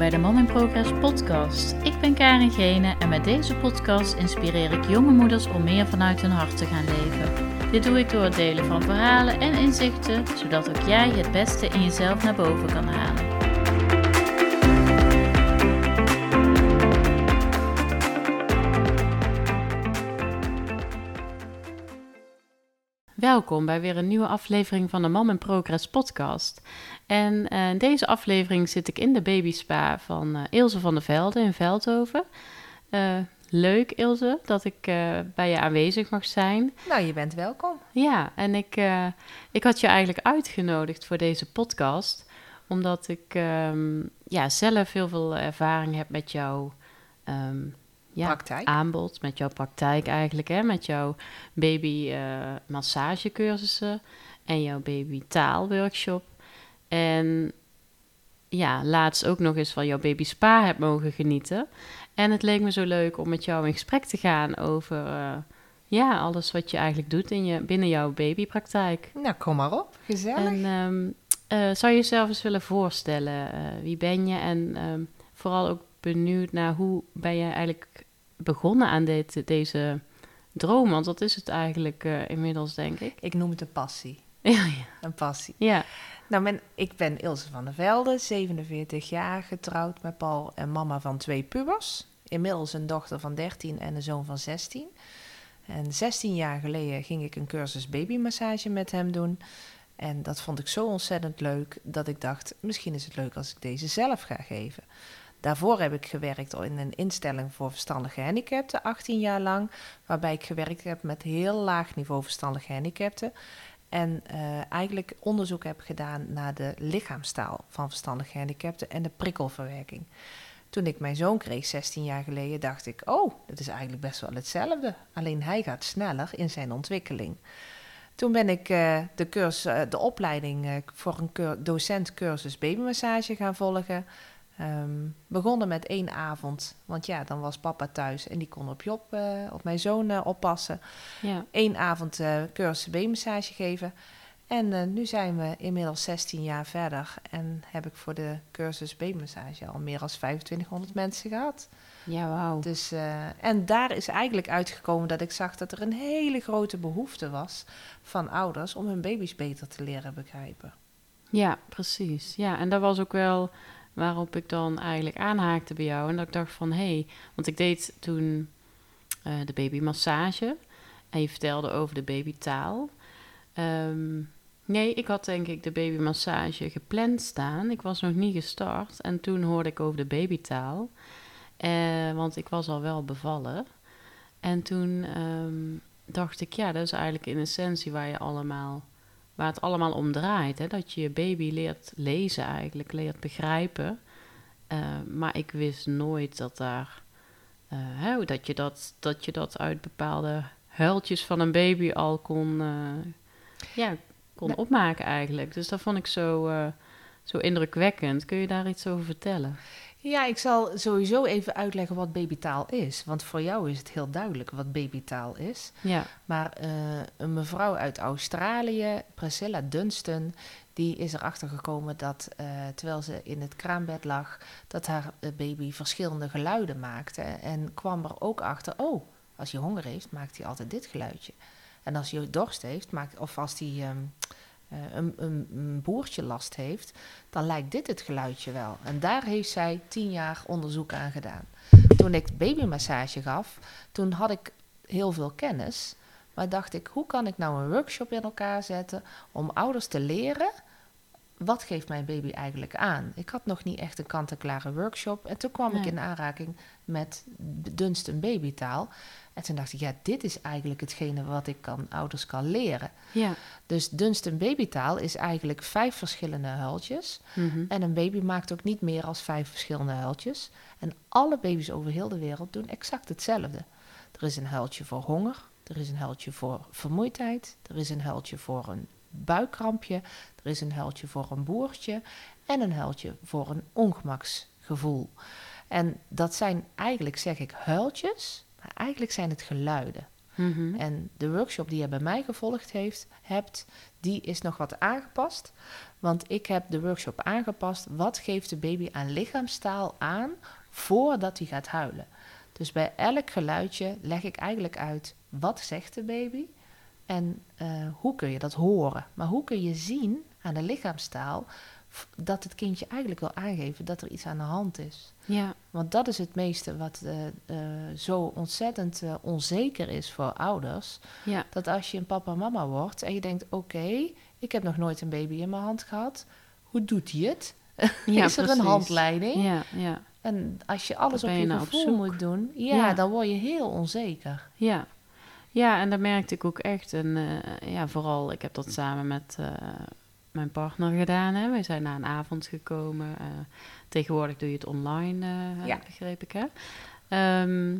bij de Mom in Progress podcast. Ik ben Karin Gene en met deze podcast inspireer ik jonge moeders om meer vanuit hun hart te gaan leven. Dit doe ik door het delen van verhalen en inzichten, zodat ook jij het beste in jezelf naar boven kan halen. Welkom bij weer een nieuwe aflevering van de Mom in Progress podcast. En uh, in deze aflevering zit ik in de babyspa van uh, Ilse van der Velde in Veldhoven. Uh, leuk Ilse dat ik bij je aanwezig mag zijn. Nou, je bent welkom. Ja, en ik, ik had je eigenlijk uitgenodigd voor deze podcast, omdat ik um, ja, zelf heel veel ervaring heb met jouw um, ja, praktijk. aanbod, met jouw praktijk eigenlijk, hè, met jouw baby massagecursussen en jouw baby taalworkshop. En ja, laatst ook nog eens van jouw baby spa heb mogen genieten. En het leek me zo leuk om met jou in gesprek te gaan over uh, ja, alles wat je eigenlijk doet in je, binnen jouw babypraktijk. Nou, kom maar op, gezellig. En um, uh, zou je jezelf eens willen voorstellen? Uh, wie ben je? En um, vooral ook benieuwd naar hoe ben je eigenlijk begonnen aan dit, deze droom? Want dat is het eigenlijk inmiddels, denk ik. Ik noem het een passie. Ja, ja. Een passie. Ja. Nou, men, ik ben Ilse van der Velde, 47 jaar, getrouwd met Paul en mama van twee pubers. Inmiddels een dochter van 13 en een zoon van 16. En 16 jaar geleden ging ik een cursus babymassage met hem doen. En dat vond ik zo ontzettend leuk dat ik dacht, misschien is het leuk als ik deze zelf ga geven. Daarvoor heb ik gewerkt in een instelling voor verstandige gehandicapten, 18 jaar lang, waarbij ik gewerkt heb met heel laag niveau verstandige gehandicapten. En uh, eigenlijk onderzoek heb gedaan naar de lichaamstaal van verstandige gehandicapten en de prikkelverwerking. Toen ik mijn zoon kreeg, 16 jaar geleden, dacht ik: Oh, dat is eigenlijk best wel hetzelfde. Alleen hij gaat sneller in zijn ontwikkeling. Toen ben ik uh, de, cursus, uh, de opleiding voor een docent cursus babymassage gaan volgen. Um, begonnen met één avond, want ja, dan was papa thuis en die kon op Job, uh, op mijn zoon uh, oppassen. Ja. Eén avond uh, cursus B-massage geven. En nu zijn we inmiddels 16 jaar verder en heb ik voor de cursus B-massage al meer dan 2500 mensen gehad. Ja, wauw. Dus, en daar is eigenlijk uitgekomen dat ik zag dat er een hele grote behoefte was van ouders om hun baby's beter te leren begrijpen. Ja, precies. Ja, en dat was ook wel waarop ik dan eigenlijk aanhaakte bij jou. En dat ik dacht van, hé, hey, want ik deed toen uh, de babymassage. En je vertelde over de babytaal. Um, nee, ik had denk ik de babymassage gepland staan. Ik was nog niet gestart. En toen hoorde ik over de babytaal. Uh, want ik was al wel bevallen. En toen um, dacht ik, ja, dat is eigenlijk in essentie waar je allemaal waar het allemaal om draait. Hè? Dat je je baby leert lezen eigenlijk, leert begrijpen. Uh, maar ik wist nooit dat daar... Uh, hè, dat, je dat, dat je dat uit bepaalde huiltjes van een baby al kon, uh, ja, kon nee. opmaken eigenlijk. Dus dat vond ik zo, zo indrukwekkend. Kun je daar iets over vertellen? Ja, ik zal sowieso even uitleggen wat babytaal is. Want voor jou is het heel duidelijk wat babytaal is. Ja. Maar uh, een mevrouw uit Australië, Priscilla Dunstan, die is erachter gekomen dat uh, terwijl ze in het kraambed lag, dat haar baby verschillende geluiden maakte. En kwam er ook achter, oh, als hij honger heeft, maakt hij altijd dit geluidje. En als hij dorst heeft, maakt, of als hij... Um, uh, een, een, een, boertje last heeft, dan lijkt dit het geluidje wel. En daar heeft zij tien jaar onderzoek aan gedaan. Toen ik babymassage gaf, toen had ik heel veel kennis. Maar dacht ik, hoe kan ik nou een workshop in elkaar zetten om ouders te leren wat geeft mijn baby eigenlijk aan? Ik had nog niet echt een kant-en-klare workshop. En toen kwam nee. ik in aanraking met dunst en babytaal. En toen dacht ik, ja, dit is eigenlijk hetgene wat ik kan, ouders kan leren. Ja. Dus dunst en babytaal is eigenlijk vijf verschillende huiltjes. Mm -hmm. En een baby maakt ook niet meer dan vijf verschillende huiltjes. En alle baby's over heel de wereld doen exact hetzelfde. Er is een huiltje voor honger. Er is een huiltje voor vermoeidheid. Er is een huiltje voor een buikkrampje. Er is een huiltje voor een boertje. En een huiltje voor een ongemaksgevoel. En dat zijn eigenlijk, zeg ik, huiltjes. Maar eigenlijk zijn het geluiden. Mhm. En de workshop die je bij mij gevolgd heeft, hebt, die is nog wat aangepast. Want ik heb de workshop aangepast. Wat geeft de baby aan lichaamstaal aan voordat hij gaat huilen? Dus bij elk geluidje leg ik eigenlijk uit wat zegt de baby en eh, hoe kun je dat horen. Maar hoe kun je zien aan de lichaamstaal dat het kindje eigenlijk wil aangeven dat er iets aan de hand is. Ja, Want dat is het meeste wat eh, eh, zo ontzettend onzeker is voor ouders. ja, Dat als je een papa en mama wordt en je denkt: oké, ik heb nog nooit een baby in mijn hand gehad. Hoe doet hij het? ja is er precies. een handleiding? Ja, ja, En als je alles op je je nou gevoel moet doen, Ja. dan word je heel onzeker. ja. Ja, en dat merkte ik ook echt. En eh, ja, vooral, ik heb dat samen met eh, mijn partner gedaan. Hè. Wij zijn naar een avond gekomen. eh, tegenwoordig doe je het online, Ja. begreep ik, hè? Ehm,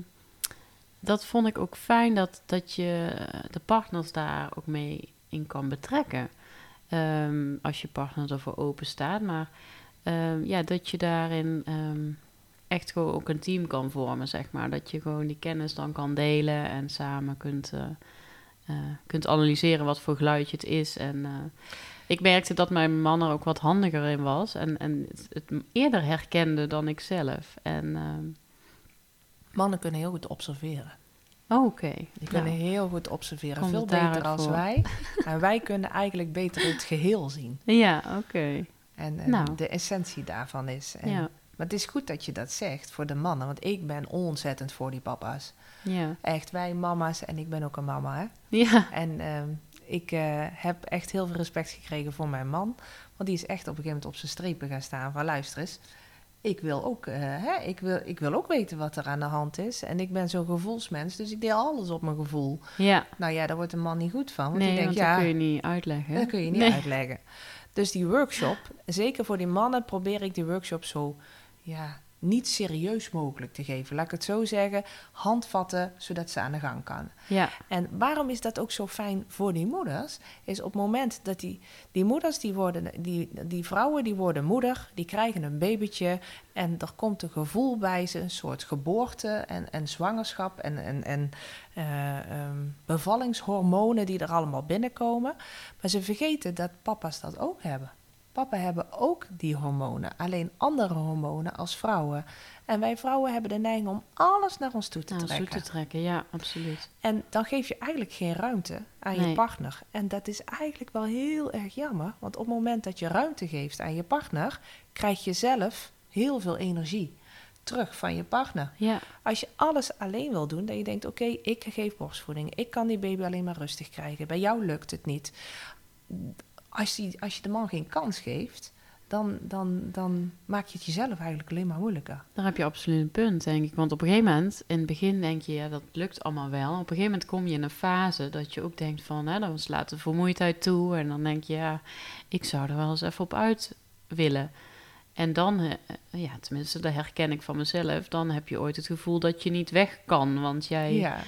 dat vond ik ook fijn dat, dat je de partners daar ook mee in kan betrekken. Ehm, als je partner ervoor open staat. Maar ehm, ja, dat je daarin echt gewoon ook een team kan vormen, zeg maar. Dat je gewoon die kennis dan kan delen en samen kunt, eh, eh, kunt analyseren wat voor geluidje het is. En eh, ik merkte dat mijn man er ook wat handiger in was en, en het, het eerder herkende dan ik zelf. En ehm, Mannen kunnen heel goed observeren. oh, oké. Die kunnen Nou, heel goed observeren, veel beter als voor? wij. en wij kunnen eigenlijk beter het geheel zien. ja, oké. En, en Nou. de essentie daarvan is. En, Ja, Maar het is goed dat je dat zegt voor de mannen, want ik ben ontzettend voor die papa's. ja, Echt, wij mama's en ik ben ook een mama. Hè? ja, En ehm, ik eh, heb echt heel veel respect gekregen voor mijn man. Want die is echt op een gegeven moment op zijn strepen gaan staan van luister eens. Ik wil, ook, eh, hè, ik, wil, ik wil ook weten wat er aan de hand is. En ik ben zo'n gevoelsmens, dus ik deel alles op mijn gevoel. ja. Nou ja, daar wordt een man niet goed van. Want nee, die denkt, want dat ja, kun je niet uitleggen. dat kun je niet Nee. uitleggen. Dus die workshop, zeker voor die mannen, probeer ik die workshop zo ja, niet serieus mogelijk te geven. Laat ik het zo zeggen, handvatten zodat ze aan de gang kan. Ja, En waarom is dat ook zo fijn voor die moeders? Is op het moment dat die, die moeders, die, worden, die, die vrouwen, die worden moeder, die krijgen een babytje en er komt een gevoel bij ze, een soort geboorte en, en zwangerschap en, en, en eh, ehm, bevallingshormonen die er allemaal binnenkomen. Maar ze vergeten dat papa's dat ook hebben. Papa hebben ook die hormonen, alleen andere hormonen als vrouwen. En wij vrouwen hebben de neiging om alles naar ons toe te nou, trekken. zoet te trekken, ja, absoluut. En dan geef je eigenlijk geen ruimte aan je partner. En dat is eigenlijk wel heel erg jammer. Want op het moment dat je ruimte geeft aan je partner, krijg je zelf heel veel energie terug van je partner. Ja, Als je alles alleen wil doen, dat je denkt: oké, ik geef borstvoeding, ik kan die baby alleen maar rustig krijgen. Bij jou lukt het niet. Als, die, als je de man geen kans geeft, dan, dan, dan maak je het jezelf eigenlijk alleen maar moeilijker. Daar heb je absoluut een punt, denk ik. Want op een gegeven moment, in het begin denk je, ja, dat lukt allemaal wel. Op een gegeven moment kom je in een fase dat je ook denkt van, hè, dan slaat de vermoeidheid toe. En dan denk je, ja, ik zou er wel eens even op uit willen. En dan, eh, eh, ja, tenminste, dat herken ik van mezelf. Dan heb je ooit het gevoel dat je niet weg kan. Want jij, Ja.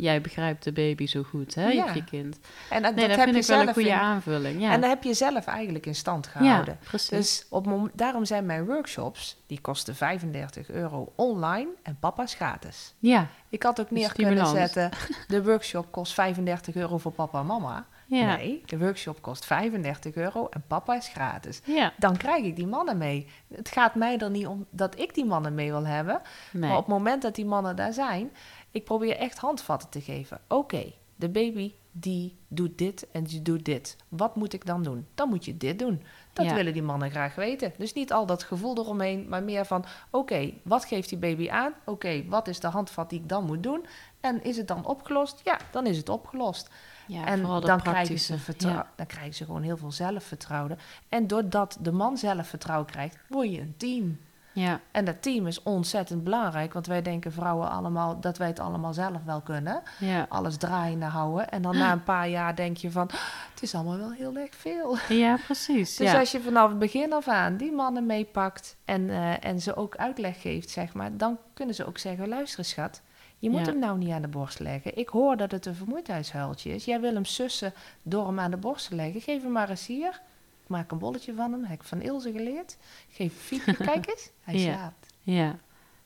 Jij begrijpt de baby zo goed, hè, Ja. je kind. En dat, Nee, dat, heb je ik wel een zelf goede in- aanvulling. Ja, En dat heb je zelf eigenlijk in stand ja gehouden. precies. Dus op daarom zijn mijn workshops, die kosten 35 euro online en papa's gratis. ja, Ik had ook neer kunnen zetten, de workshop kost 35 euro voor papa en mama. ja, Nee, de workshop kost 35 euro en papa is gratis. ja. Dan krijg ik die mannen mee. Het gaat mij er niet om dat ik die mannen mee wil hebben. Nee. Maar op het moment dat die mannen daar zijn, ik probeer echt handvatten te geven. Oké, de baby die doet dit en die doet dit. Wat moet ik dan doen? Dan moet je dit doen. Dat Ja. willen die mannen graag weten. Dus niet al dat gevoel eromheen, maar meer van: oké, wat geeft die baby aan? Oké, wat is de handvat die ik dan moet doen? En is het dan opgelost? Ja, dan is het opgelost. ja, en dan krijgen, ze ja. dan krijgen ze gewoon heel veel zelfvertrouwen. En doordat de man zelfvertrouwen krijgt, word je een team. Ja, En dat team is ontzettend belangrijk, want wij denken vrouwen allemaal dat wij het allemaal zelf wel kunnen. ja. Alles draaiende houden. En dan na een paar jaar denk je van, "Ah, het is allemaal wel heel erg veel. ja, precies. Dus ja. als je vanaf het begin af aan die mannen meepakt en, eh, en ze ook uitleg geeft, zeg maar, dan kunnen ze ook zeggen, luister schat, je moet Ja. hem nou niet aan de borst leggen. Ik hoor dat het een vermoeidheidshuiltje is. Jij wil hem sussen door hem aan de borst te leggen. Geef hem maar eens hier. Maak een bolletje van hem. Heb ik van Ilse geleerd. Geef fietje. Kijk eens. Hij Ja. slaapt. Ja,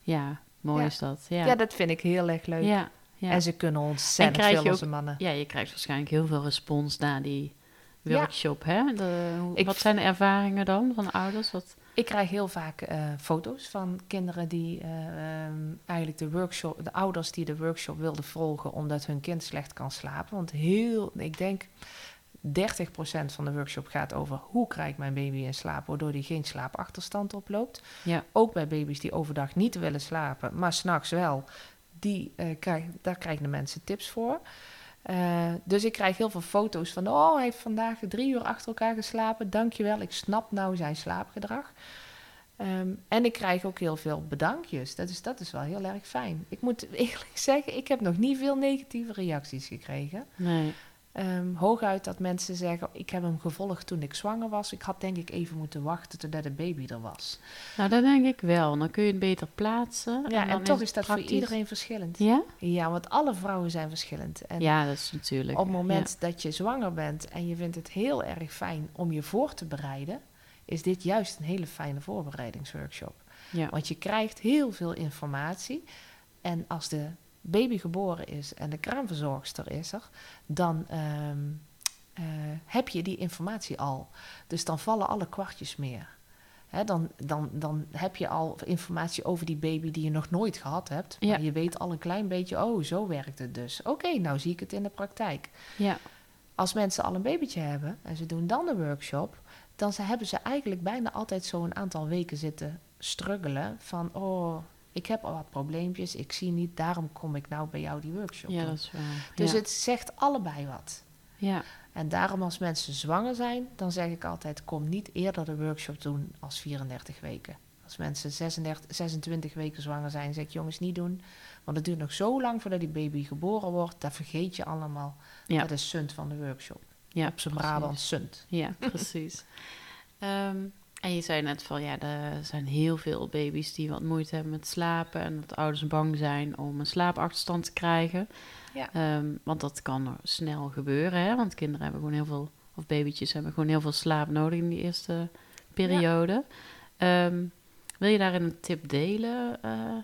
ja, mooi Ja. is dat. Ja, Ja. dat vind ik heel erg leuk. ja, Ja. En ze kunnen ontzettend veel ook- onze mannen. ja, je krijgt waarschijnlijk heel veel respons na die Ja. workshop. Hè? De, hoe- Ik wat zijn de ervaringen dan van ouders? Wat, Ik krijg heel vaak eh, foto's van kinderen die eh, ehm, eigenlijk de workshop, de ouders die de workshop wilden volgen omdat hun kind slecht kan slapen. Want heel, ik denk 30% van de workshop gaat over hoe krijg ik mijn baby in slaap, waardoor die geen slaapachterstand oploopt. ja, Ook bij baby's die overdag niet willen slapen, maar s'nachts wel. Die, krijg, daar krijgen de mensen tips voor. Eh, dus ik krijg heel veel foto's van... oh, hij heeft vandaag drie uur achter elkaar geslapen. Dankjewel, ik snap nou zijn slaapgedrag. Ehm, en ik krijg ook heel veel bedankjes. Dat is, dat is wel heel erg fijn. Ik moet eerlijk zeggen, ik heb nog niet veel negatieve reacties gekregen. nee. Ehm, hooguit dat mensen zeggen, ik heb hem gevolgd toen ik zwanger was. Ik had denk ik even moeten wachten totdat de baby er was. Nou, dat denk ik wel. Dan kun je het beter plaatsen. Ja, en, toch is dat praktisch. voor iedereen verschillend. Ja? Ja, want alle vrouwen zijn verschillend. En ja, dat is natuurlijk... op het moment dat je zwanger bent en je vindt het heel erg fijn om je voor te bereiden, is dit juist een hele fijne voorbereidingsworkshop. Ja. Want je krijgt heel veel informatie. En als de baby geboren is en de kraamverzorgster is er, dan ehm, eh, heb je die informatie al. Dus dan vallen alle kwartjes meer. Dan, dan, dan heb je al informatie over die baby die je nog nooit gehad hebt. Ja. Maar je weet al een klein beetje, oh, zo werkt het dus. Oké, nou zie ik het in de praktijk. ja. Als mensen al een babytje hebben en ze doen dan de workshop, dan ze, hebben ze eigenlijk bijna altijd zo'n aantal weken zitten struggelen van, oh, ik heb al wat probleempjes, ik zie niet, daarom kom ik nou bij jou die workshop ja dat is waar. Dus ja. het zegt allebei wat. ja. En daarom als mensen zwanger zijn, dan zeg ik altijd, kom niet eerder de workshop doen als 34 weken. Als mensen 36, 26 weken zwanger zijn, zeg ik jongens niet doen. Want het duurt nog zo lang voordat die baby geboren wordt. Dat vergeet je allemaal. Ja. Dat is sunt van de workshop. ja, Op zijn. Brabant sunt. Ja, precies. Ehm, en je zei net van ja, er zijn heel veel baby's die wat moeite hebben met slapen en dat ouders bang zijn om een slaapachterstand te krijgen. Ja. Ehm, want dat kan snel gebeuren, hè? want kinderen hebben gewoon heel veel, of babytjes hebben gewoon heel veel slaap nodig in die eerste periode. Ehm, wil je daarin een tip delen? Eh,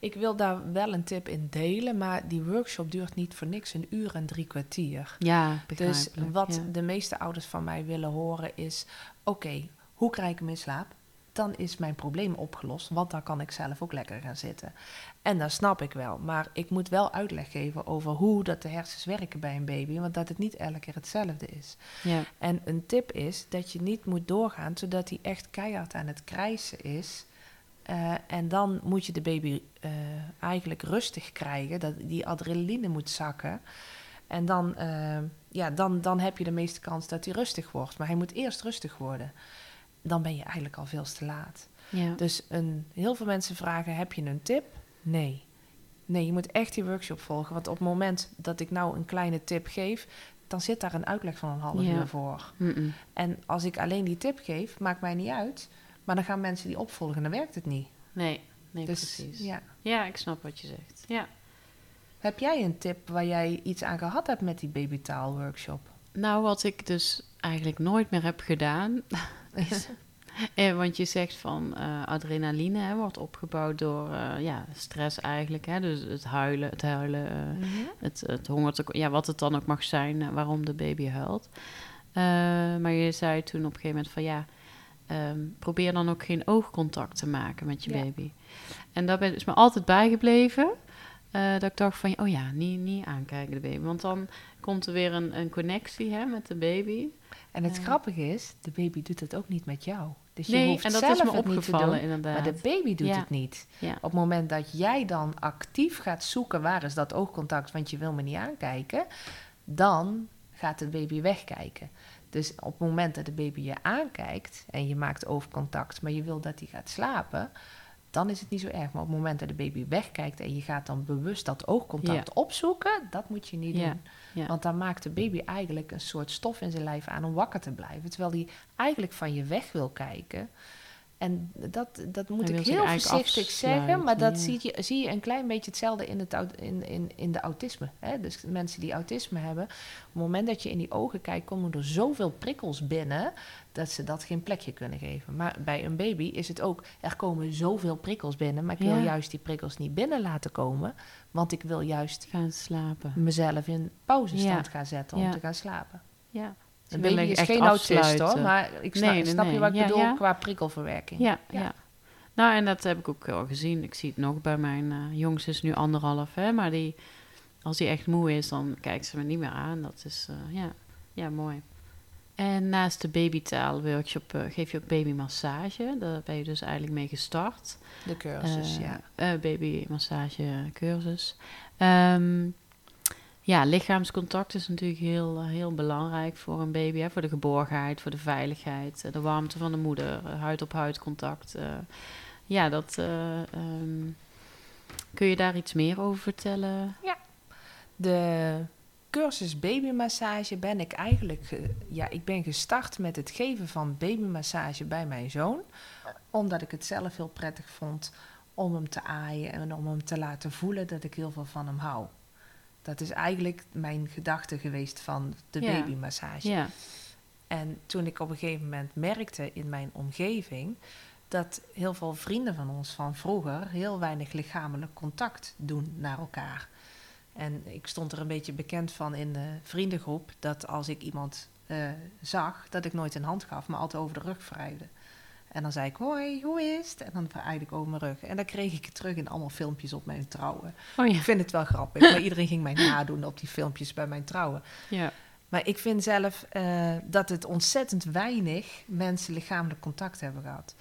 Ik wil daar wel een tip in delen, maar die workshop duurt niet voor niks een uur en drie kwartier. ja, Dus wat ja. de meeste ouders van mij willen horen is: oké, hoe krijg ik hem in slaap? Dan is mijn probleem opgelost, want dan kan ik zelf ook lekker gaan zitten. En dat snap ik wel, maar ik moet wel uitleg geven over hoe dat de hersens werken bij een baby, want dat het niet elke keer hetzelfde is. Ja, En een tip is dat je niet moet doorgaan zodat hij echt keihard aan het krijsen is. Eh, en dan moet je de baby eh, eigenlijk rustig krijgen, dat die adrenaline moet zakken. En dan, eh, ja, dan, dan heb je de meeste kans dat hij rustig wordt. Maar hij moet eerst rustig worden. Dan ben je eigenlijk al veel te laat. ja. Dus een, heel veel mensen vragen: heb je een tip? Nee. Nee, je moet echt die workshop volgen. Want op het moment dat ik nou een kleine tip geef, dan zit daar een uitleg van een half Ja. uur voor. En als ik alleen die tip geef, maakt mij niet uit. Maar dan gaan mensen die opvolgen, dan werkt het niet. Nee, nee, dus precies. ja. Ja, ik snap wat je zegt. Ja. Heb jij een tip waar jij iets aan gehad hebt met die babytaal workshop? Nou, wat ik dus eigenlijk nooit meer heb gedaan, is... want je zegt van eh, adrenaline hè, wordt opgebouwd door eh, ja, stress eigenlijk. Hè? Dus het huilen, het huilen, eh, het, het hongertekort, ja, wat het dan ook mag zijn, waarom de baby huilt. Maar je zei toen op een gegeven moment van ja, ehm, probeer dan ook geen oogcontact te maken met je Ja. baby. En dat ben- is me altijd bijgebleven. Eh, dat ik dacht van, oh ja, niet, niet aankijken de baby. Want dan komt er weer een, een connectie hè, met de baby. En het Ja. grappige is, de baby doet het ook niet met jou. Dus je hoeft en dat zelf is me het niet te opgevallen doen, inderdaad. maar de baby doet Ja. het niet. ja. Op het moment dat jij dan actief gaat zoeken waar is dat oogcontact, want je wil me niet aankijken, dan gaat de baby wegkijken. Dus op het moment dat de baby je aankijkt en je maakt oogcontact, maar je wil dat hij gaat slapen, dan is het niet zo erg. Maar op het moment dat de baby wegkijkt en je gaat dan bewust dat oogcontact opzoeken, dat moet je niet Ja, doen. ja. Want dan maakt de baby eigenlijk een soort stof in zijn lijf aan om wakker te blijven. Terwijl hij eigenlijk van je weg wil kijken. En dat, dat moet Hij ik heel voorzichtig zeggen, maar dat zie je, zie je een klein beetje hetzelfde in, het, in, in, in de autisme. Hè? Dus mensen die autisme hebben, op het moment dat je in die ogen kijkt, komen er zoveel prikkels binnen dat ze dat geen plekje kunnen geven. Maar bij een baby is het ook, er komen zoveel prikkels binnen, maar ik wil Ja. juist die prikkels niet binnen laten komen, want ik wil juist Gaan slapen. mezelf in pauzestand Ja. gaan zetten om te gaan slapen. Ja. Een baby is echt geen autist hoor, maar ik snap, Nee, nee, snap je wat ik bedoel qua prikkelverwerking? Ja, Ja. Nou, en dat heb ik ook al gezien. Ik zie het nog bij mijn eh jongste is nu anderhalf, hè. Maar die, als die echt moe is, dan kijkt ze me niet meer aan. Dat is, eh, ja, ja, mooi. En naast de babytaalworkshop eh, geef je ook babymassage. Daar ben je dus eigenlijk mee gestart. De cursus, ja. eh, babymassage cursus. Ehm, ja, lichaamscontact is natuurlijk heel, eh, heel belangrijk voor een baby. Hè? Voor de geborgenheid, voor de veiligheid, eh, de warmte van de moeder, eh, huid-op-huid contact. eh. ja, dat... eh, ehm, kun je daar iets meer over vertellen? De cursus babymassage ben ik eigenlijk... ge- ja, ik ben gestart met het geven van babymassage bij mijn zoon. Omdat ik het zelf heel prettig vond om hem te aaien en om hem te laten voelen dat ik heel veel van hem hou. Dat is eigenlijk mijn gedachte geweest van de Ja. babymassage. Ja, En toen ik op een gegeven moment merkte in mijn omgeving dat heel veel vrienden van ons van vroeger heel weinig lichamelijk contact doen naar elkaar. En ik stond er een beetje bekend van in de vriendengroep dat als ik iemand eh, zag, dat ik nooit een hand gaf, maar altijd over de rug wrijfde. En dan zei ik, hoi, hoe is het? En dan wrijfde ik over mijn rug. En dan kreeg ik het terug in allemaal filmpjes op mijn trouwen. oh Ik ja. vind het wel grappig, maar iedereen ging mij nadoen op die filmpjes bij mijn trouwen. ja. Maar ik vind zelf eh, dat het ontzettend weinig mensen lichamelijk contact hebben gehad.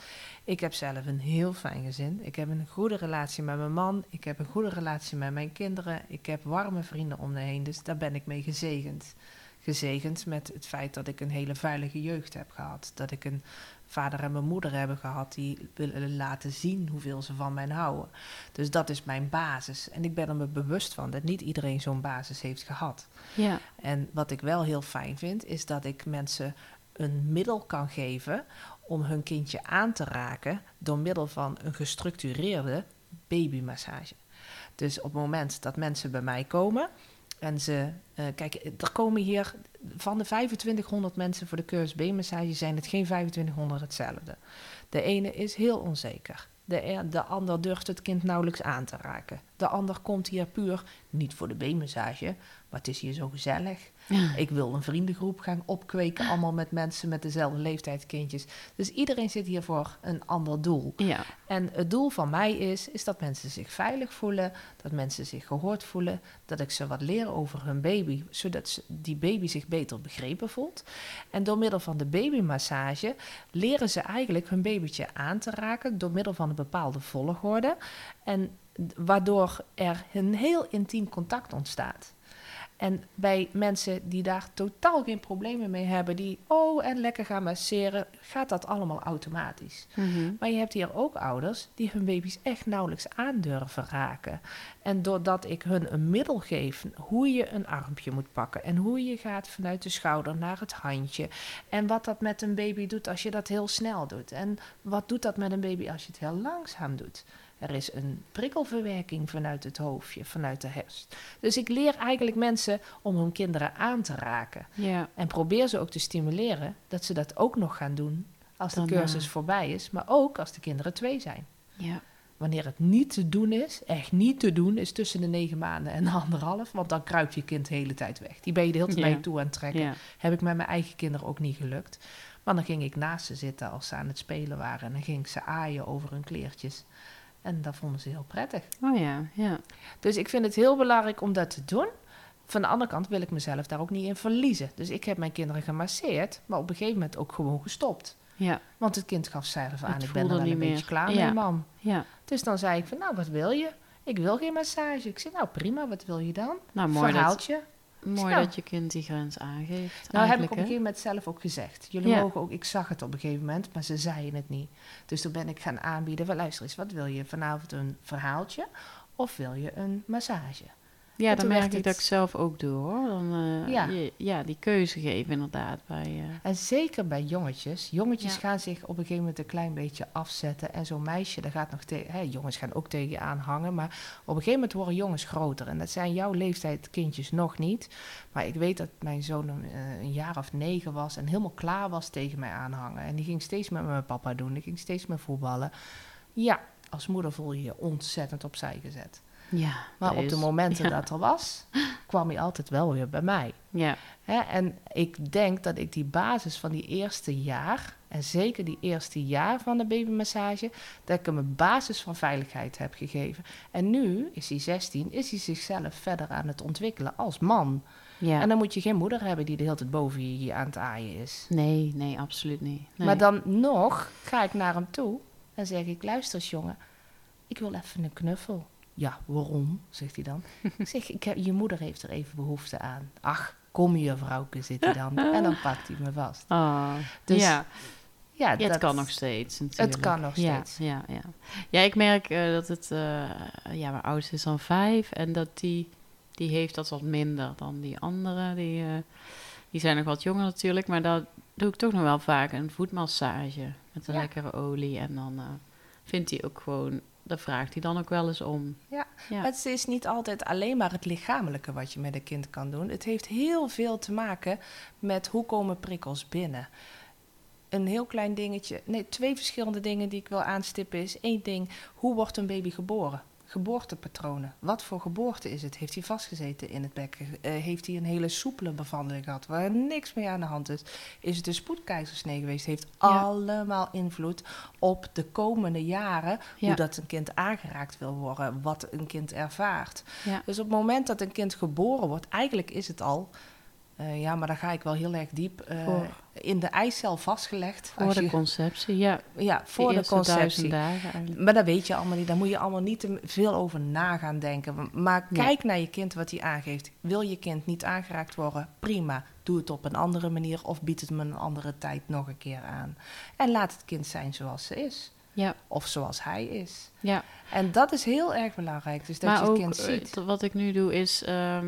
Ik heb zelf een heel fijn gezin. Ik heb een goede relatie met mijn man. Ik heb een goede relatie met mijn kinderen. Ik heb warme vrienden om me heen. Dus daar ben ik mee gezegend. Gezegend met het feit dat ik een hele veilige jeugd heb gehad. Dat ik een vader en mijn moeder hebben gehad die willen laten zien hoeveel ze van mij houden. Dus dat is mijn basis. En ik ben er me bewust van dat niet iedereen zo'n basis heeft gehad. ja. En wat ik wel heel fijn vind, is dat ik mensen een middel kan geven om hun kindje aan te raken door middel van een gestructureerde babymassage. Dus op het moment dat mensen bij mij komen en ze, eh, kijk, er komen hier van de 2500 mensen voor de cursus babymassage zijn het geen 2500 hetzelfde. De ene is heel onzeker. De, e- de ander durft het kind nauwelijks aan te raken. De ander komt hier puur niet voor de babymassage, maar het is hier zo gezellig. Ik wil een vriendengroep gaan opkweken, allemaal met mensen met dezelfde leeftijd kindjes. Dus iedereen zit hier voor een ander doel. Ja, En het doel van mij is, is dat mensen zich veilig voelen, dat mensen zich gehoord voelen, dat ik ze wat leer over hun baby, zodat ze, die baby zich beter begrepen voelt. En door middel van de babymassage leren ze eigenlijk hun babytje aan te raken door middel van een bepaalde volgorde. En waardoor er een heel intiem contact ontstaat. En bij mensen die daar totaal geen problemen mee hebben, die oh en lekker gaan masseren, gaat dat allemaal automatisch. Mhm. Maar je hebt hier ook ouders die hun baby's echt nauwelijks aandurven raken. En doordat ik hun een middel geef hoe je een armpje moet pakken en hoe je gaat vanuit de schouder naar het handje. En wat dat met een baby doet als je dat heel snel doet. En wat doet dat met een baby als je het heel langzaam doet. Er is een prikkelverwerking vanuit het hoofdje, vanuit de hersen. Dus ik leer eigenlijk mensen om hun kinderen aan te raken. ja. En probeer ze ook te stimuleren dat ze dat ook nog gaan doen als de cursus voorbij is, maar ook als de kinderen twee zijn. ja. Wanneer het niet te doen is, echt niet te doen, is tussen de negen maanden en de anderhalf, want dan kruipt je kind de hele tijd weg. Die ben je de hele tijd toe aan het trekken. Heb ik met mijn eigen kinderen ook niet gelukt. Maar dan ging ik naast ze zitten als ze aan het spelen waren en dan ging ik ze aaien over hun kleertjes. En dat vonden ze heel prettig. Oh ja, ja. Dus ik vind het heel belangrijk om dat te doen. Van de andere kant wil ik mezelf daar ook niet in verliezen. Dus ik heb mijn kinderen gemasseerd, maar op een gegeven moment ook gewoon gestopt. Ja, Want het kind gaf zelf aan, Het ik ben er wel een beetje klaar Ja. mee, mam. ja. Dus dan zei ik van, nou, wat wil je? Ik wil geen massage. Ik zei, nou prima, wat wil je dan? Nou, mooi, dat, Verhaaltje. Mooi Nou. dat je kind die grens aangeeft. Nou, heb ik op een gegeven moment zelf ook gezegd. Jullie Ja. mogen ook, ik zag het op een gegeven moment, maar ze zeiden het niet. Dus toen ben ik gaan aanbieden, luister eens, wat wil je vanavond een verhaaltje of wil je een massage? Ja, En dan merk ik dat ik het- zelf ook doe hoor. Dan, eh, Ja. je- ja, die keuze geven inderdaad. Bij, eh, En zeker bij jongetjes. Jongetjes Ja. gaan zich op een gegeven moment een klein beetje afzetten. En zo'n meisje, dat gaat nog tegen... Jongens gaan ook tegen je aanhangen. Maar op een gegeven moment worden jongens groter. En dat zijn jouw leeftijd kindjes nog niet. Maar ik weet dat mijn zoon een, eh, een jaar of negen was... en helemaal klaar was tegen mij aanhangen. En die ging steeds met mijn papa doen. Die ging steeds met voetballen. Ja, als moeder voel je je ontzettend opzij gezet. Ja, Maar op de momenten ja. dat er was... kwam hij altijd wel weer bij mij. Ja, Hè, en ik denk dat ik die basis van die eerste jaar, en zeker die eerste jaar van de babymassage, dat ik hem een basis van veiligheid heb gegeven. En nu is hij 16, is hij zichzelf verder aan het ontwikkelen als man. ja. En dan moet je geen moeder hebben die de hele tijd boven je hier aan het aaien is. Nee, nee, absoluut niet. Nee. Maar dan nog ga ik naar hem toe en zeg ik, luister eens jongen, ik wil even een knuffel. Ja, waarom? zegt hij dan. ik zeg, ik heb, je moeder heeft er even behoefte aan. Ach, kom hier vrouwke, zit hij dan. En dan pakt hij me vast. Oh, Dus ja. Ja, Ja, het dat- kan nog steeds natuurlijk. kan nog steeds. Ja, ja. ja ik merk eh, dat het... eh, ja, mijn oudste is dan vijf. En dat die... Die heeft dat wat minder dan die andere. Die, eh, die zijn nog wat jonger natuurlijk. Maar dat doe ik toch nog wel vaak een voetmassage. Met een Ja. lekkere olie. En dan vindt hij ook gewoon... Daar vraagt hij dan ook wel eens om. Ja, Ja. Het is niet altijd alleen maar het lichamelijke wat je met een kind kan doen. Het heeft heel veel te maken met hoe komen prikkels binnen. Een heel klein dingetje, nee, twee verschillende dingen die ik wil aanstippen is één ding, hoe wordt een baby geboren? Geboortepatronen. Wat voor geboorte is het? Heeft hij vastgezeten in het bekken? Eh, heeft hij een hele soepele bevandeling gehad waar niks mee aan de hand is? Is het een spoedkeizersnee geweest? Heeft Ja. allemaal invloed op de komende jaren Ja. hoe dat een kind aangeraakt wil worden, wat een kind ervaart. Ja. Dus op het moment dat een kind geboren wordt, eigenlijk is het al, eh, ja, maar dan ga ik wel heel erg diep, eh, Voor- in de eicel vastgelegd. Voor de je- conceptie, ja. ja, voor de conceptie. dagen. Maar dat weet je allemaal niet. Daar moet je allemaal niet te veel over na gaan denken. Maar kijk naar je kind wat hij aangeeft. Wil je kind niet aangeraakt worden? Prima. Doe het op een andere manier of bied het hem een andere tijd nog een keer aan. En laat het kind zijn zoals ze is. Ja, Of zoals hij is. ja. En dat is heel erg belangrijk. Dus dat maar je het ook kind eh, ziet. wat ik nu doe is, ehm,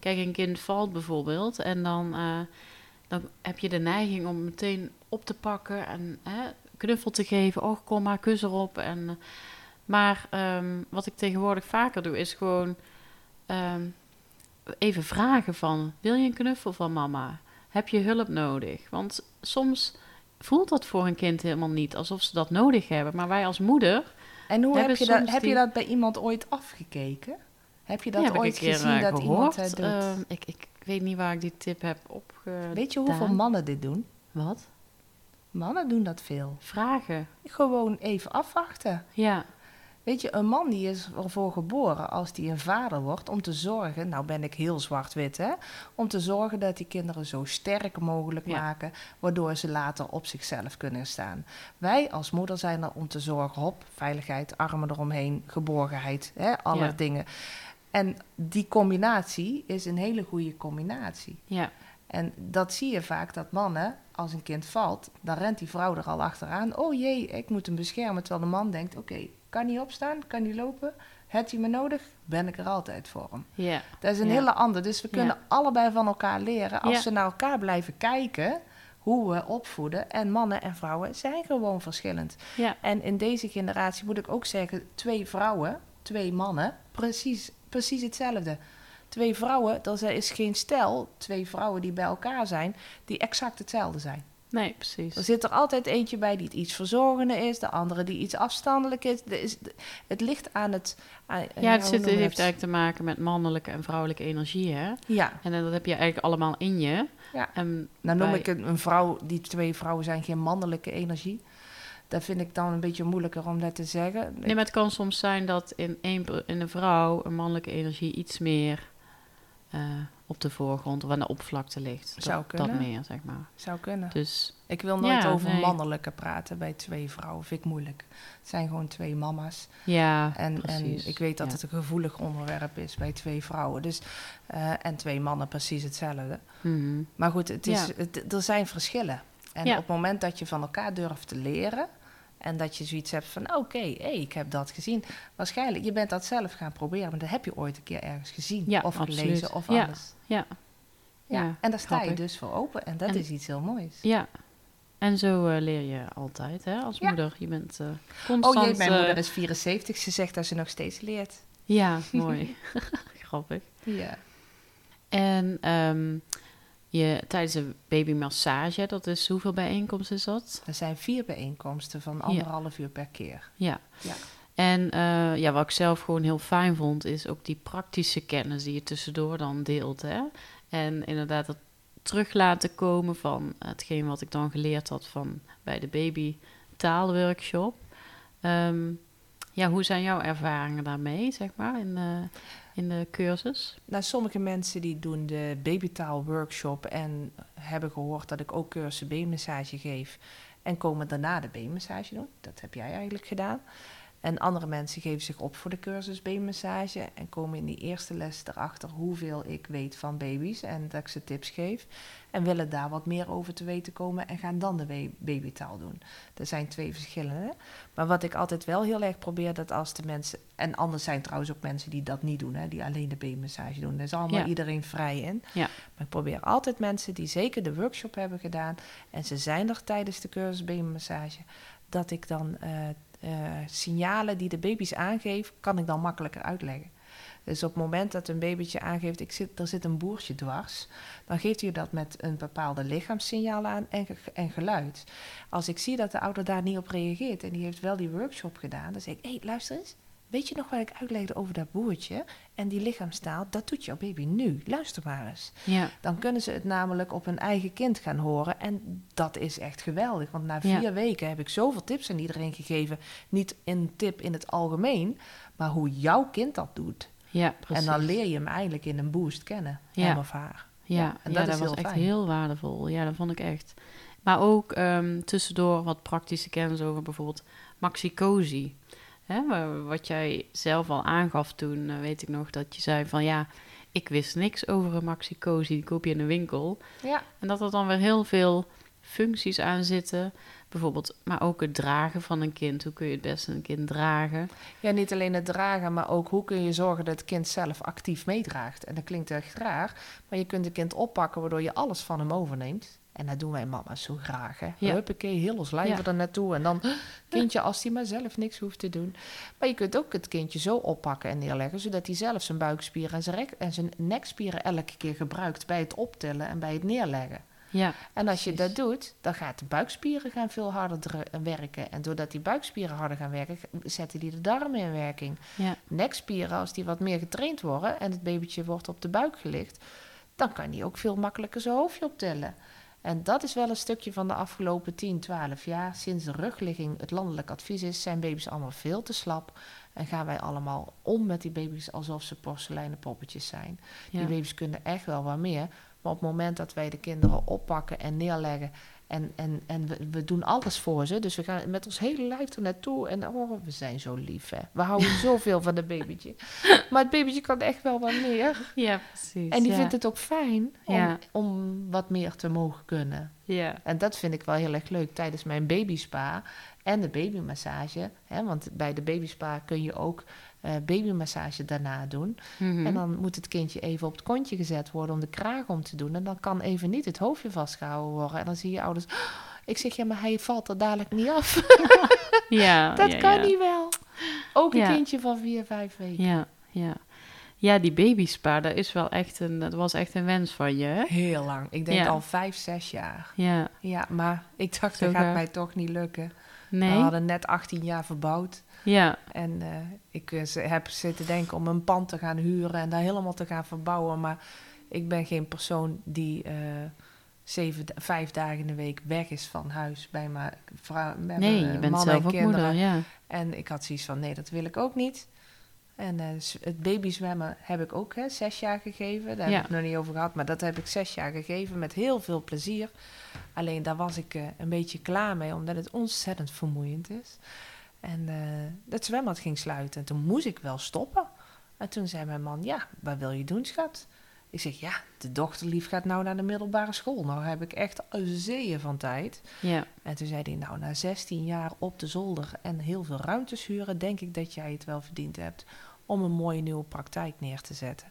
kijk, een kind valt bijvoorbeeld en dan, eh, dan heb je de neiging om meteen op te pakken en hè, knuffel te geven. Oh, kom maar, kus erop. En, eh, maar ehm, wat ik tegenwoordig vaker doe is gewoon ehm, even vragen van, wil je een knuffel van mama? Heb je hulp nodig? Want soms voelt dat voor een kind helemaal niet alsof ze dat nodig hebben. Maar wij als moeder En hoe heb je, dat, heb je dat bij iemand ooit afgekeken? Heb je dat Ja, ooit keer, gezien eh, dat iemand het doet? Ehm, ik, ik weet niet waar ik die tip heb opgedaan. Weet je hoeveel mannen dit doen? Wat? Mannen doen dat veel. Vragen. Gewoon even afwachten. Ja, Weet je, een man die is ervoor geboren als die een vader wordt om te zorgen, nou ben ik heel zwart-wit hè, om te zorgen dat die kinderen zo sterk mogelijk Ja. maken, waardoor ze later op zichzelf kunnen staan. Wij als moeder zijn er om te zorgen op veiligheid, armen eromheen, geborgenheid, hè, alle Ja. dingen. En die combinatie is een hele goede combinatie. ja, En dat zie je vaak, dat mannen, als een kind valt, dan rent die vrouw er al achteraan. Oh jee, ik moet hem beschermen. Terwijl de man denkt, oké, kan hij opstaan? Kan hij lopen? Heeft hij me nodig? Ben ik er altijd voor hem. ja, Dat is een Ja. hele andere. Dus we Ja. kunnen allebei van elkaar leren. Als we naar elkaar blijven kijken, hoe we opvoeden. En mannen en vrouwen zijn gewoon verschillend. ja, En in deze generatie moet ik ook zeggen, twee vrouwen, twee mannen, precies, precies hetzelfde. Twee vrouwen, er is geen stel, twee vrouwen die bij elkaar zijn, die exact hetzelfde zijn. nee, precies. Er zit er altijd eentje bij die iets verzorgender is, de andere die iets afstandelijk is. Er is het ligt aan het... Aan, ja, het, zit, het heeft eigenlijk te maken met mannelijke en vrouwelijke energie, hè? Ja, En eh, dat heb je eigenlijk allemaal in je. Ja. En nou noem bij- ik een, een vrouw, die twee vrouwen zijn geen mannelijke energie. Dat vind ik dan een beetje moeilijker om dat te zeggen. Nee, maar het kan soms zijn dat in, een, in een vrouw een mannelijke energie iets meer eh, op de voorgrond of aan de oppervlakte ligt. Zou dat, kunnen. dat meer, zeg maar. Zou kunnen. Dus Ik wil nooit Ja, over nee. mannelijke praten bij twee vrouwen. Vind ik moeilijk. Het zijn gewoon twee mama's. ja, En, en precies. ik weet dat Ja. het een gevoelig onderwerp is bij twee vrouwen. Dus, eh, en twee mannen precies hetzelfde. Mhm. Maar goed, het is, Ja. het, er zijn verschillen. En op het moment dat je van elkaar durft te leren... En dat je zoiets hebt van, oké, hey, ik heb dat gezien. Waarschijnlijk, je bent dat zelf gaan proberen, maar dat heb je ooit een keer ergens gezien. Ja, of absoluut. gelezen of Ja. alles. Ja. Ja. Ja, en daar sta je dus voor open. En dat En- is iets heel moois. Ja. En zo eh, leer je altijd, hè, als Ja. moeder. Je bent eh, Oh constant... jee, mijn eh, moeder is 74. Ze zegt dat ze nog steeds leert. Ja, mooi. Grappig. Ja. En ehm, je, tijdens een babymassage, dat is hoeveel bijeenkomsten is dat? Er zijn vier bijeenkomsten van anderhalf uur per keer. Ja. Ja. En eh, ja, wat ik zelf gewoon heel fijn vond, is ook die praktische kennis die je tussendoor dan deelt. Hè? En inderdaad het terug laten komen van hetgeen wat ik dan geleerd had van bij de baby taalworkshop. Ehm, ja, hoe zijn jouw ervaringen daarmee, zeg maar, in de, in de cursus? Nou, sommige mensen die doen de babytaal workshop en hebben gehoord dat ik ook cursussen babymassage geef. En komen daarna de babymassage doen. Dat heb jij eigenlijk gedaan. En andere mensen geven zich op voor de cursus babymassage en komen in die eerste les erachter hoeveel ik weet van baby's en dat ik ze tips geef. En willen daar wat meer over te weten komen en gaan dan de ba- babytaal doen. Er zijn twee verschillende. Maar wat ik altijd wel heel erg probeer, dat als de mensen... En anders zijn trouwens ook mensen die dat niet doen, hè, die alleen de babymassage doen. Daar is allemaal Ja. iedereen vrij in. Ja. Maar ik probeer altijd mensen die zeker de workshop hebben gedaan... en ze zijn er tijdens de cursus babymassage... dat ik dan eh, eh, signalen die de baby's aangeven, kan ik dan makkelijker uitleggen. Dus op het moment dat een babytje aangeeft, ik zit, er zit een boertje dwars, dan geeft hij dat met een bepaalde lichaamssignaal aan en, en geluid. Als ik zie dat de ouder daar niet op reageert en die heeft wel die workshop gedaan, dan zeg ik, hé, hey, luister eens. Weet je nog wat ik uitlegde over dat boertje en die lichaamstaal? Dat doet jouw baby nu. Luister maar eens. Ja, Dan kunnen ze het namelijk op hun eigen kind gaan horen. En dat is echt geweldig. Want na Ja. vier weken heb ik zoveel tips aan iedereen gegeven. Niet een tip in het algemeen, maar hoe jouw kind dat doet. ja precies. En dan leer je hem eigenlijk in een boost kennen. Ja. Hem of haar. Ja, en dat dat, is was heel echt fijn. heel waardevol. Ja, dat vond ik echt. Maar ook ehm, tussendoor wat praktische kennis over bijvoorbeeld maxicosi. Hè, wat jij zelf al aangaf toen, eh, weet ik nog, dat je zei van ja, ik wist niks over een maxicosi, die koop je in de winkel. Ja. En dat er dan weer heel veel functies aan zitten. Bijvoorbeeld, maar ook het dragen van een kind. Hoe kun je het beste een kind dragen? ja, niet alleen het dragen, maar ook hoe kun je zorgen dat het kind zelf actief meedraagt. En dat klinkt echt raar, maar je kunt het kind oppakken waardoor je alles van hem overneemt. En dat doen wij mama's zo graag, hè. Ja. Huppakee, heel ons lijf Ja. er naartoe. En dan kindje als hij maar zelf niks hoeft te doen. Maar je kunt ook het kindje zo oppakken en neerleggen... zodat hij zelf zijn buikspieren en zijn, rek- en zijn nekspieren elke keer gebruikt... bij het optillen en bij het neerleggen. Ja, En als je Precies. dat doet, dan gaat de buikspieren gaan veel harder dru- werken. En doordat die buikspieren harder gaan werken, zetten die de darmen in werking. ja, Nekspieren, als die wat meer getraind worden en het babytje wordt op de buik gelicht, dan kan die ook veel makkelijker zijn hoofdje optillen. En dat is wel een stukje van de afgelopen 10, 12 jaar. Sinds de rugligging het landelijk advies is, zijn baby's allemaal veel te slap. En gaan wij allemaal om met die baby's alsof ze porseleinen poppetjes zijn. ja. Die baby's kunnen echt wel wat meer. Maar op het moment dat wij de kinderen oppakken en neerleggen. En, en, en we, we doen alles voor ze. Dus we gaan met ons hele lijf er naartoe. En oh, we zijn zo lief, hè. We houden zoveel van het babytje. Maar het babytje kan echt wel wat meer. ja precies. En die ja. vindt het ook fijn om, Ja. om wat meer te mogen kunnen. Ja, En dat vind ik wel heel erg leuk tijdens mijn babyspa en de babymassage. Hè, want bij de babyspa kun je ook eh, babymassage daarna doen. Mhm. En dan moet het kindje even op het kontje gezet worden om de kraag om te doen. En dan kan even niet het hoofdje vastgehouden worden. En dan zie je ouders, "Oh," ik zeg ja, maar hij valt er dadelijk niet af. ja, dat ja, kan ja. niet wel. Ook een Ja. kindje van vier, vijf weken. Ja, ja. Ja, die babyspa, dat is wel echt een, dat was echt een wens van je, hè? Heel lang. Ik denk al vijf, zes jaar. Ja, Ja, maar ik dacht, Zo dat gaat mij toch niet lukken. nee? We hadden net 18 jaar verbouwd. Ja, En eh, ik eh, heb zitten denken om een pand te gaan huren en daar helemaal te gaan verbouwen. Maar ik ben geen persoon die eh, zeven, vijf dagen in de week weg is van huis bij mijn vrouw. Bij nee, mijn je bent zelf ook kinderen. moeder, ja. En ik had zoiets van, nee, dat wil ik ook niet. En s- het babyzwemmen heb ik ook hè, zes jaar gegeven. Daar Ja. heb ik het nog niet over gehad, maar dat heb ik zes jaar gegeven met heel veel plezier. Alleen daar was ik een beetje klaar mee, omdat het ontzettend vermoeiend is. En eh het zwembad ging sluiten en toen moest ik wel stoppen. En toen zei mijn man, ja, wat wil je doen, schat? Ik zeg, ja, de dochterlief gaat nou naar de middelbare school. Nou heb ik echt een zeeën van tijd. Ja. En toen zei hij, nou, na 16 jaar op de zolder en heel veel ruimtes huren... denk ik dat jij het wel verdiend hebt om een mooie nieuwe praktijk neer te zetten.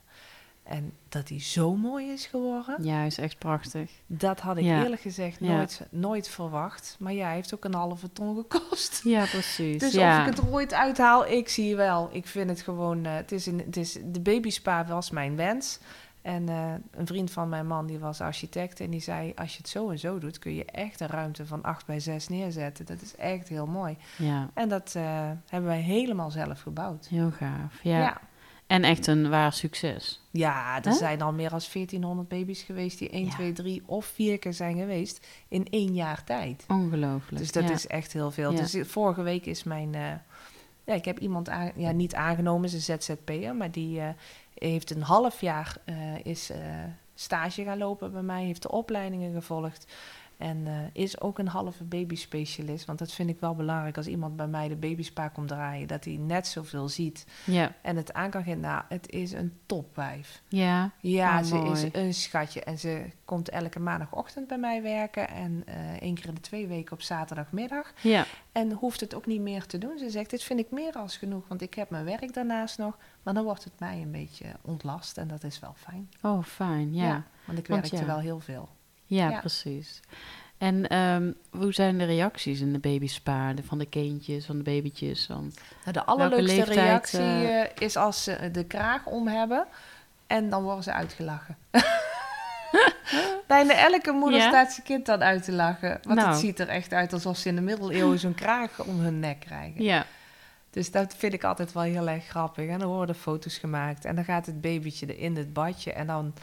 En dat die zo mooi is geworden, Ja, is echt prachtig. dat had ik Ja. eerlijk gezegd Ja. nooit, nooit verwacht. Maar ja, hij heeft ook een halve ton gekost. Ja, precies. Dus ja. of ik het er ooit uithaal, ik zie wel. Ik vind het gewoon, eh, het is een, het is, de babyspa was mijn wens. En eh, een vriend van mijn man, die was architect. En die zei, als je het zo en zo doet, kun je echt een ruimte van 8 bij 6 neerzetten. Dat is echt heel mooi. ja, En dat eh, hebben wij helemaal zelf gebouwd. heel gaaf. Ja. En echt een waar succes. Ja, er Hè? zijn al meer dan 1400 baby's geweest die 1, Ja. 2, 3 of 4 keer zijn geweest in één jaar tijd. Ongelooflijk. Dus dat ja. is echt heel veel. Ja. Dus vorige week is mijn. eh, ja, ik heb iemand aan, ja, niet aangenomen, ze is ZZP'er, maar die eh, heeft een half jaar eh, is, eh, stage gaan lopen bij mij, heeft de opleidingen gevolgd. En eh, is ook een halve babyspecialist. Want dat vind ik wel belangrijk als iemand bij mij de babyspa komt draaien. Dat hij net zoveel ziet Ja, en het aan kan geven. Nou, het is een topwijf. ja, Ja, Oh, ze mooi. is een schatje. En ze komt elke maandagochtend bij mij werken. En eh één keer in de twee weken op zaterdagmiddag. ja. En hoeft het ook niet meer te doen. Ze zegt, dit vind ik meer als genoeg. Want ik heb mijn werk daarnaast nog. Maar dan wordt het mij een beetje ontlast. En dat is wel fijn. Oh, fijn. Ja, want ik Want werkte ja. wel heel veel. Ja, Ja. precies. En ehm, hoe zijn de reacties in de babyspa? Van de kindjes, van de babytjes? Want, Nou, de allerleukste leeftijd, reactie eh? eh, is als ze de kraag om hebben. En dan worden ze uitgelachen. Bijna elke moeder Ja? staat zijn kind dan uit te lachen. Want Nou. het ziet er echt uit alsof ze in de middeleeuwen zo'n kraag om hun nek krijgen. ja, Dus dat vind ik altijd wel heel erg grappig. En dan worden foto's gemaakt. En dan gaat het babytje in het badje. En dan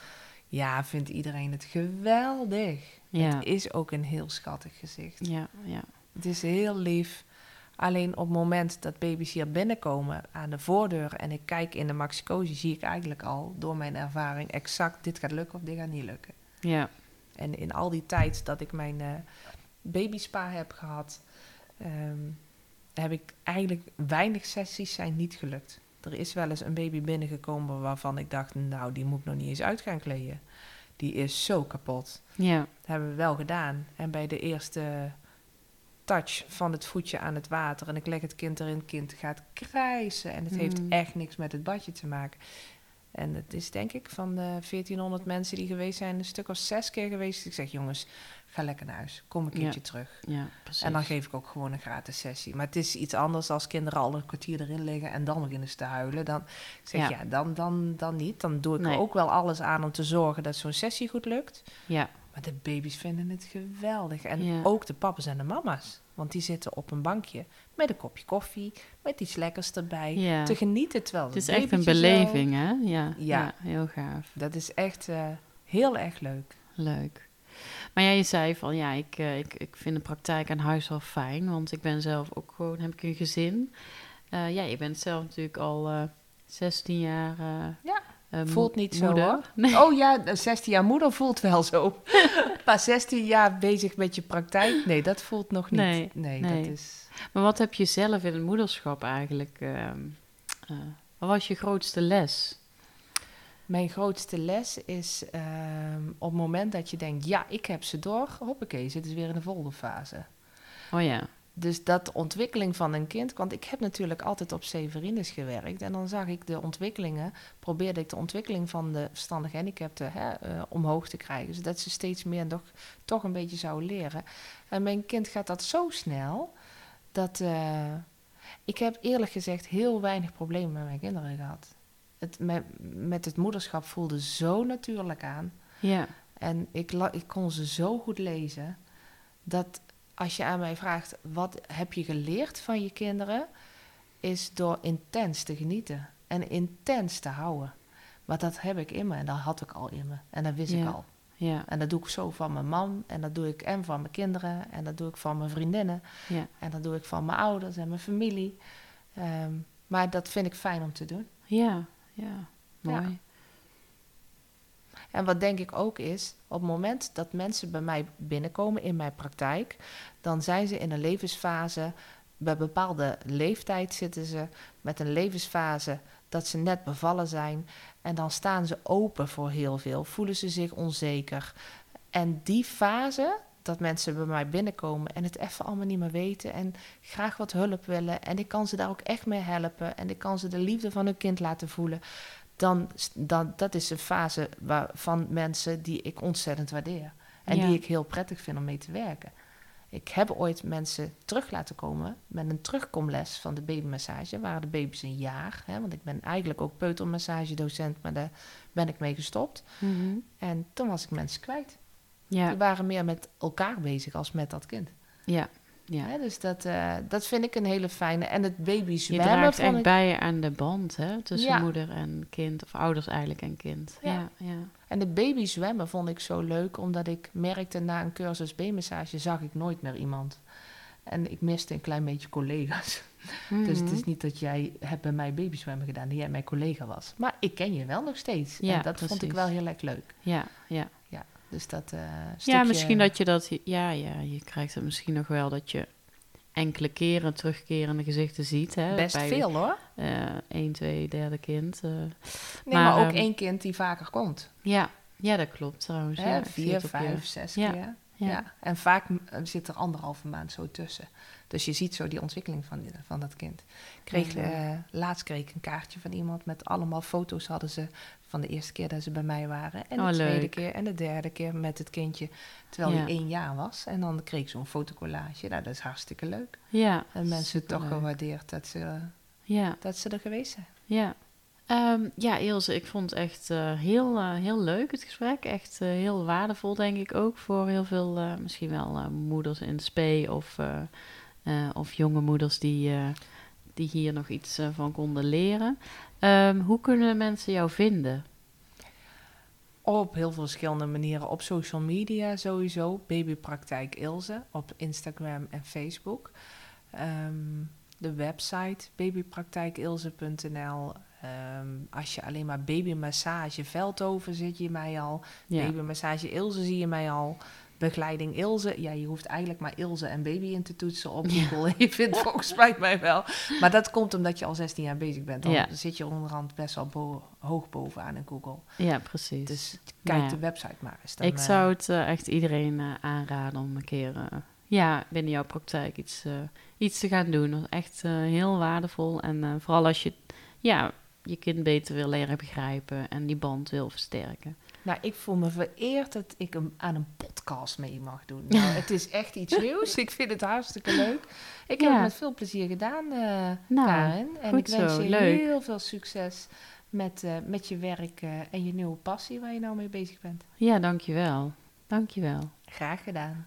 ja, vindt iedereen het geweldig. ja, Het is ook een heel schattig gezicht. ja, ja. Het is heel lief. Alleen op het moment dat baby's hier binnenkomen aan de voordeur en ik kijk in de maxicosi, zie ik eigenlijk al door mijn ervaring exact dit gaat lukken of dit gaat niet lukken. ja. En in al die tijd dat ik mijn eh babyspa heb gehad, ehm, heb ik eigenlijk weinig sessies zijn niet gelukt. Er is wel eens een baby binnengekomen waarvan ik dacht, nou die moet ik nog niet eens uit gaan kleden. Die is zo kapot. ja. Dat hebben we wel gedaan. En bij de eerste touch van het voetje aan het water en ik leg het kind erin, het kind gaat krijsen. En het heeft Mm. echt niks met het badje te maken. En het is denk ik van de 1400 mensen die geweest zijn, een stuk of zes keer geweest. Ik zeg, jongens, ga lekker naar huis. Kom een Ja. keertje terug. Ja, precies. En dan geef ik ook gewoon een gratis sessie. Maar het is iets anders als kinderen al een kwartier erin liggen en dan beginnen ze te huilen. Dan zeg Ja. ik, ja, dan, dan, dan niet. Dan doe ik Nee. er ook wel alles aan om te zorgen dat zo'n sessie goed lukt. Ja, Maar de baby's vinden het geweldig. En Ja. ook de papa's en de mama's. Want die zitten op een bankje met een kopje koffie, met iets lekkers erbij. ja. Te genieten terwijl Het is echt een beleving, hè? Ja, ja. Ja. heel gaaf. Dat is echt eh, heel erg leuk. Leuk. Maar ja, je zei van ja, ik, eh, ik, ik vind de praktijk aan huis wel fijn, want ik ben zelf ook gewoon, heb ik een gezin. Eh, ja, je bent zelf natuurlijk al eh 16 jaar. Ja, voelt niet zo, moeder. hoor. Nee. Oh ja, de 16 jaar moeder voelt wel zo. maar 16 jaar bezig met je praktijk, nee, dat voelt nog niet. Nee, nee, nee. dat is... Maar wat heb je zelf in het moederschap eigenlijk? ehm, eh, wat was je grootste les? Mijn grootste les is ehm, op het moment dat je denkt, ja, ik heb ze door, hoppakee, zit is weer in de volgende fase. Oh ja, Dus dat ontwikkeling van een kind, want ik heb natuurlijk altijd op Severines gewerkt en dan zag ik de ontwikkelingen, probeerde ik de ontwikkeling van de verstandig gehandicapten hè, eh, omhoog te krijgen, zodat ze steeds meer toch, toch een beetje zouden leren. En mijn kind gaat dat zo snel dat eh, ik heb eerlijk gezegd heel weinig problemen met mijn kinderen gehad. Het, met, met het moederschap voelde zo natuurlijk aan. ja, En ik, ik kon ze zo goed lezen dat als je aan mij vraagt wat heb je geleerd van je kinderen, is door intens te genieten en intens te houden. Maar dat heb ik in me en dat had ik al in me en dat wist ik al. ja, En dat doe ik zo van mijn man en dat doe ik en van mijn kinderen en dat doe ik van mijn vriendinnen ja, en dat doe ik van mijn ouders en mijn familie. Ehm, maar dat vind ik fijn om te doen. ja, ja, mooi. En wat denk ik ook is, op het moment dat mensen bij mij binnenkomen in mijn praktijk, dan zijn ze in een levensfase, bij bepaalde leeftijd zitten ze met een levensfase dat ze net bevallen zijn. En dan staan ze open voor heel veel, voelen ze zich onzeker. En die fase, dat mensen bij mij binnenkomen en het even allemaal niet meer weten en graag wat hulp willen. En ik kan ze daar ook echt mee helpen en ik kan ze de liefde van hun kind laten voelen. Dan, dan dat is een fase waar, van mensen die ik ontzettend waardeer. En Ja. die ik heel prettig vind om mee te werken. Ik heb ooit mensen terug laten komen met een terugkomles van de babymassage. Waren de baby's een jaar. Hè, want ik ben eigenlijk ook peutermassagedocent, maar daar ben ik mee gestopt. Mhm. En toen was ik mensen kwijt. Ja, Die waren meer met elkaar bezig als met dat kind. ja, ja. Hè, dus dat, eh, dat vind ik een hele fijne. En het baby Je draagt echt ik... bij aan de band hè, tussen Ja. moeder en kind, of ouders eigenlijk en kind. Ja. Ja, ja. En het baby zwemmen vond ik zo leuk, omdat ik merkte na een cursus B-massage zag ik nooit meer iemand. En ik miste een klein beetje collega's. Dus het Mhm. is niet dat jij hebt bij mij babyzwemmen gedaan, dat jij mijn collega was. Maar ik ken je wel nog steeds. Ja, en dat vond ik wel heel erg leuk. Ja, ja. Dus dat eh ja, misschien dat je dat... Ja, ja, je krijgt het misschien nog wel dat je enkele keren terugkerende gezichten ziet. Hè, Best bij, veel hoor. eh één, twee, derde kind. eh. Nee, Maar, maar, ook ehm, één kind die vaker komt. ja, ja, dat klopt trouwens. Hè? ja, Vier, vijf, zes Ja, keer. ja. Ja. En vaak zit er anderhalve maand zo tussen. Dus je ziet zo die ontwikkeling van, die- van dat kind. Kreeg, Ja. eh, laatst kreeg ik een kaartje van iemand met allemaal foto's hadden ze van de eerste keer dat ze bij mij waren. En de Oh, tweede leuk. keer en de derde keer met het kindje terwijl Ja. hij één jaar was. En dan kreeg ik zo'n fotocollage. Nou, dat is hartstikke leuk. Ja, En mensen toch gewaardeerd dat ze, Ja, dat ze er geweest zijn. ja. Ehm, ja, Ilse, ik vond het echt eh, heel, eh, heel leuk, het gesprek. Echt eh, heel waardevol, denk ik ook, voor heel veel, misschien wel moeders in spe of, of jonge moeders die, die hier nog iets van konden leren. Ehm, hoe kunnen mensen jou vinden? Op heel veel verschillende manieren. Op social media sowieso. Babypraktijk Ilse. Op Instagram en Facebook. Ehm, de website babypraktijkilse.nl. Ehm, als je alleen maar babymassage Veldhoven zit je mij al. Ja, Babymassage Ilse zie je mij al. Begeleiding Ilse. Ja, je hoeft eigenlijk maar Ilse en baby in te toetsen op Google. Je vindt volgens mij mij wel. Maar dat komt omdat je al 16 jaar bezig bent. Dan Ja. zit je onderhand best wel bo- hoog bovenaan in Google. ja precies. Dus kijk ja. de website maar eens. Dan, ik eh, zou het eh, echt iedereen eh, aanraden om een keer ja, binnen jouw praktijk iets, iets te gaan doen. Dat is echt heel waardevol. En vooral als je ja, je kind beter wil leren begrijpen en die band wil versterken. Nou, ik voel me vereerd dat ik hem aan een podcast mee mag doen. Nou, het is echt iets nieuws. Ik vind het hartstikke leuk. Ik heb Ja. het met veel plezier gedaan, eh Nou, Karen. En ik wens zo, je leuk. heel veel succes met, eh, met je werk eh, en je nieuwe passie waar je nou mee bezig bent. Ja, dankjewel. Dankjewel. Graag gedaan.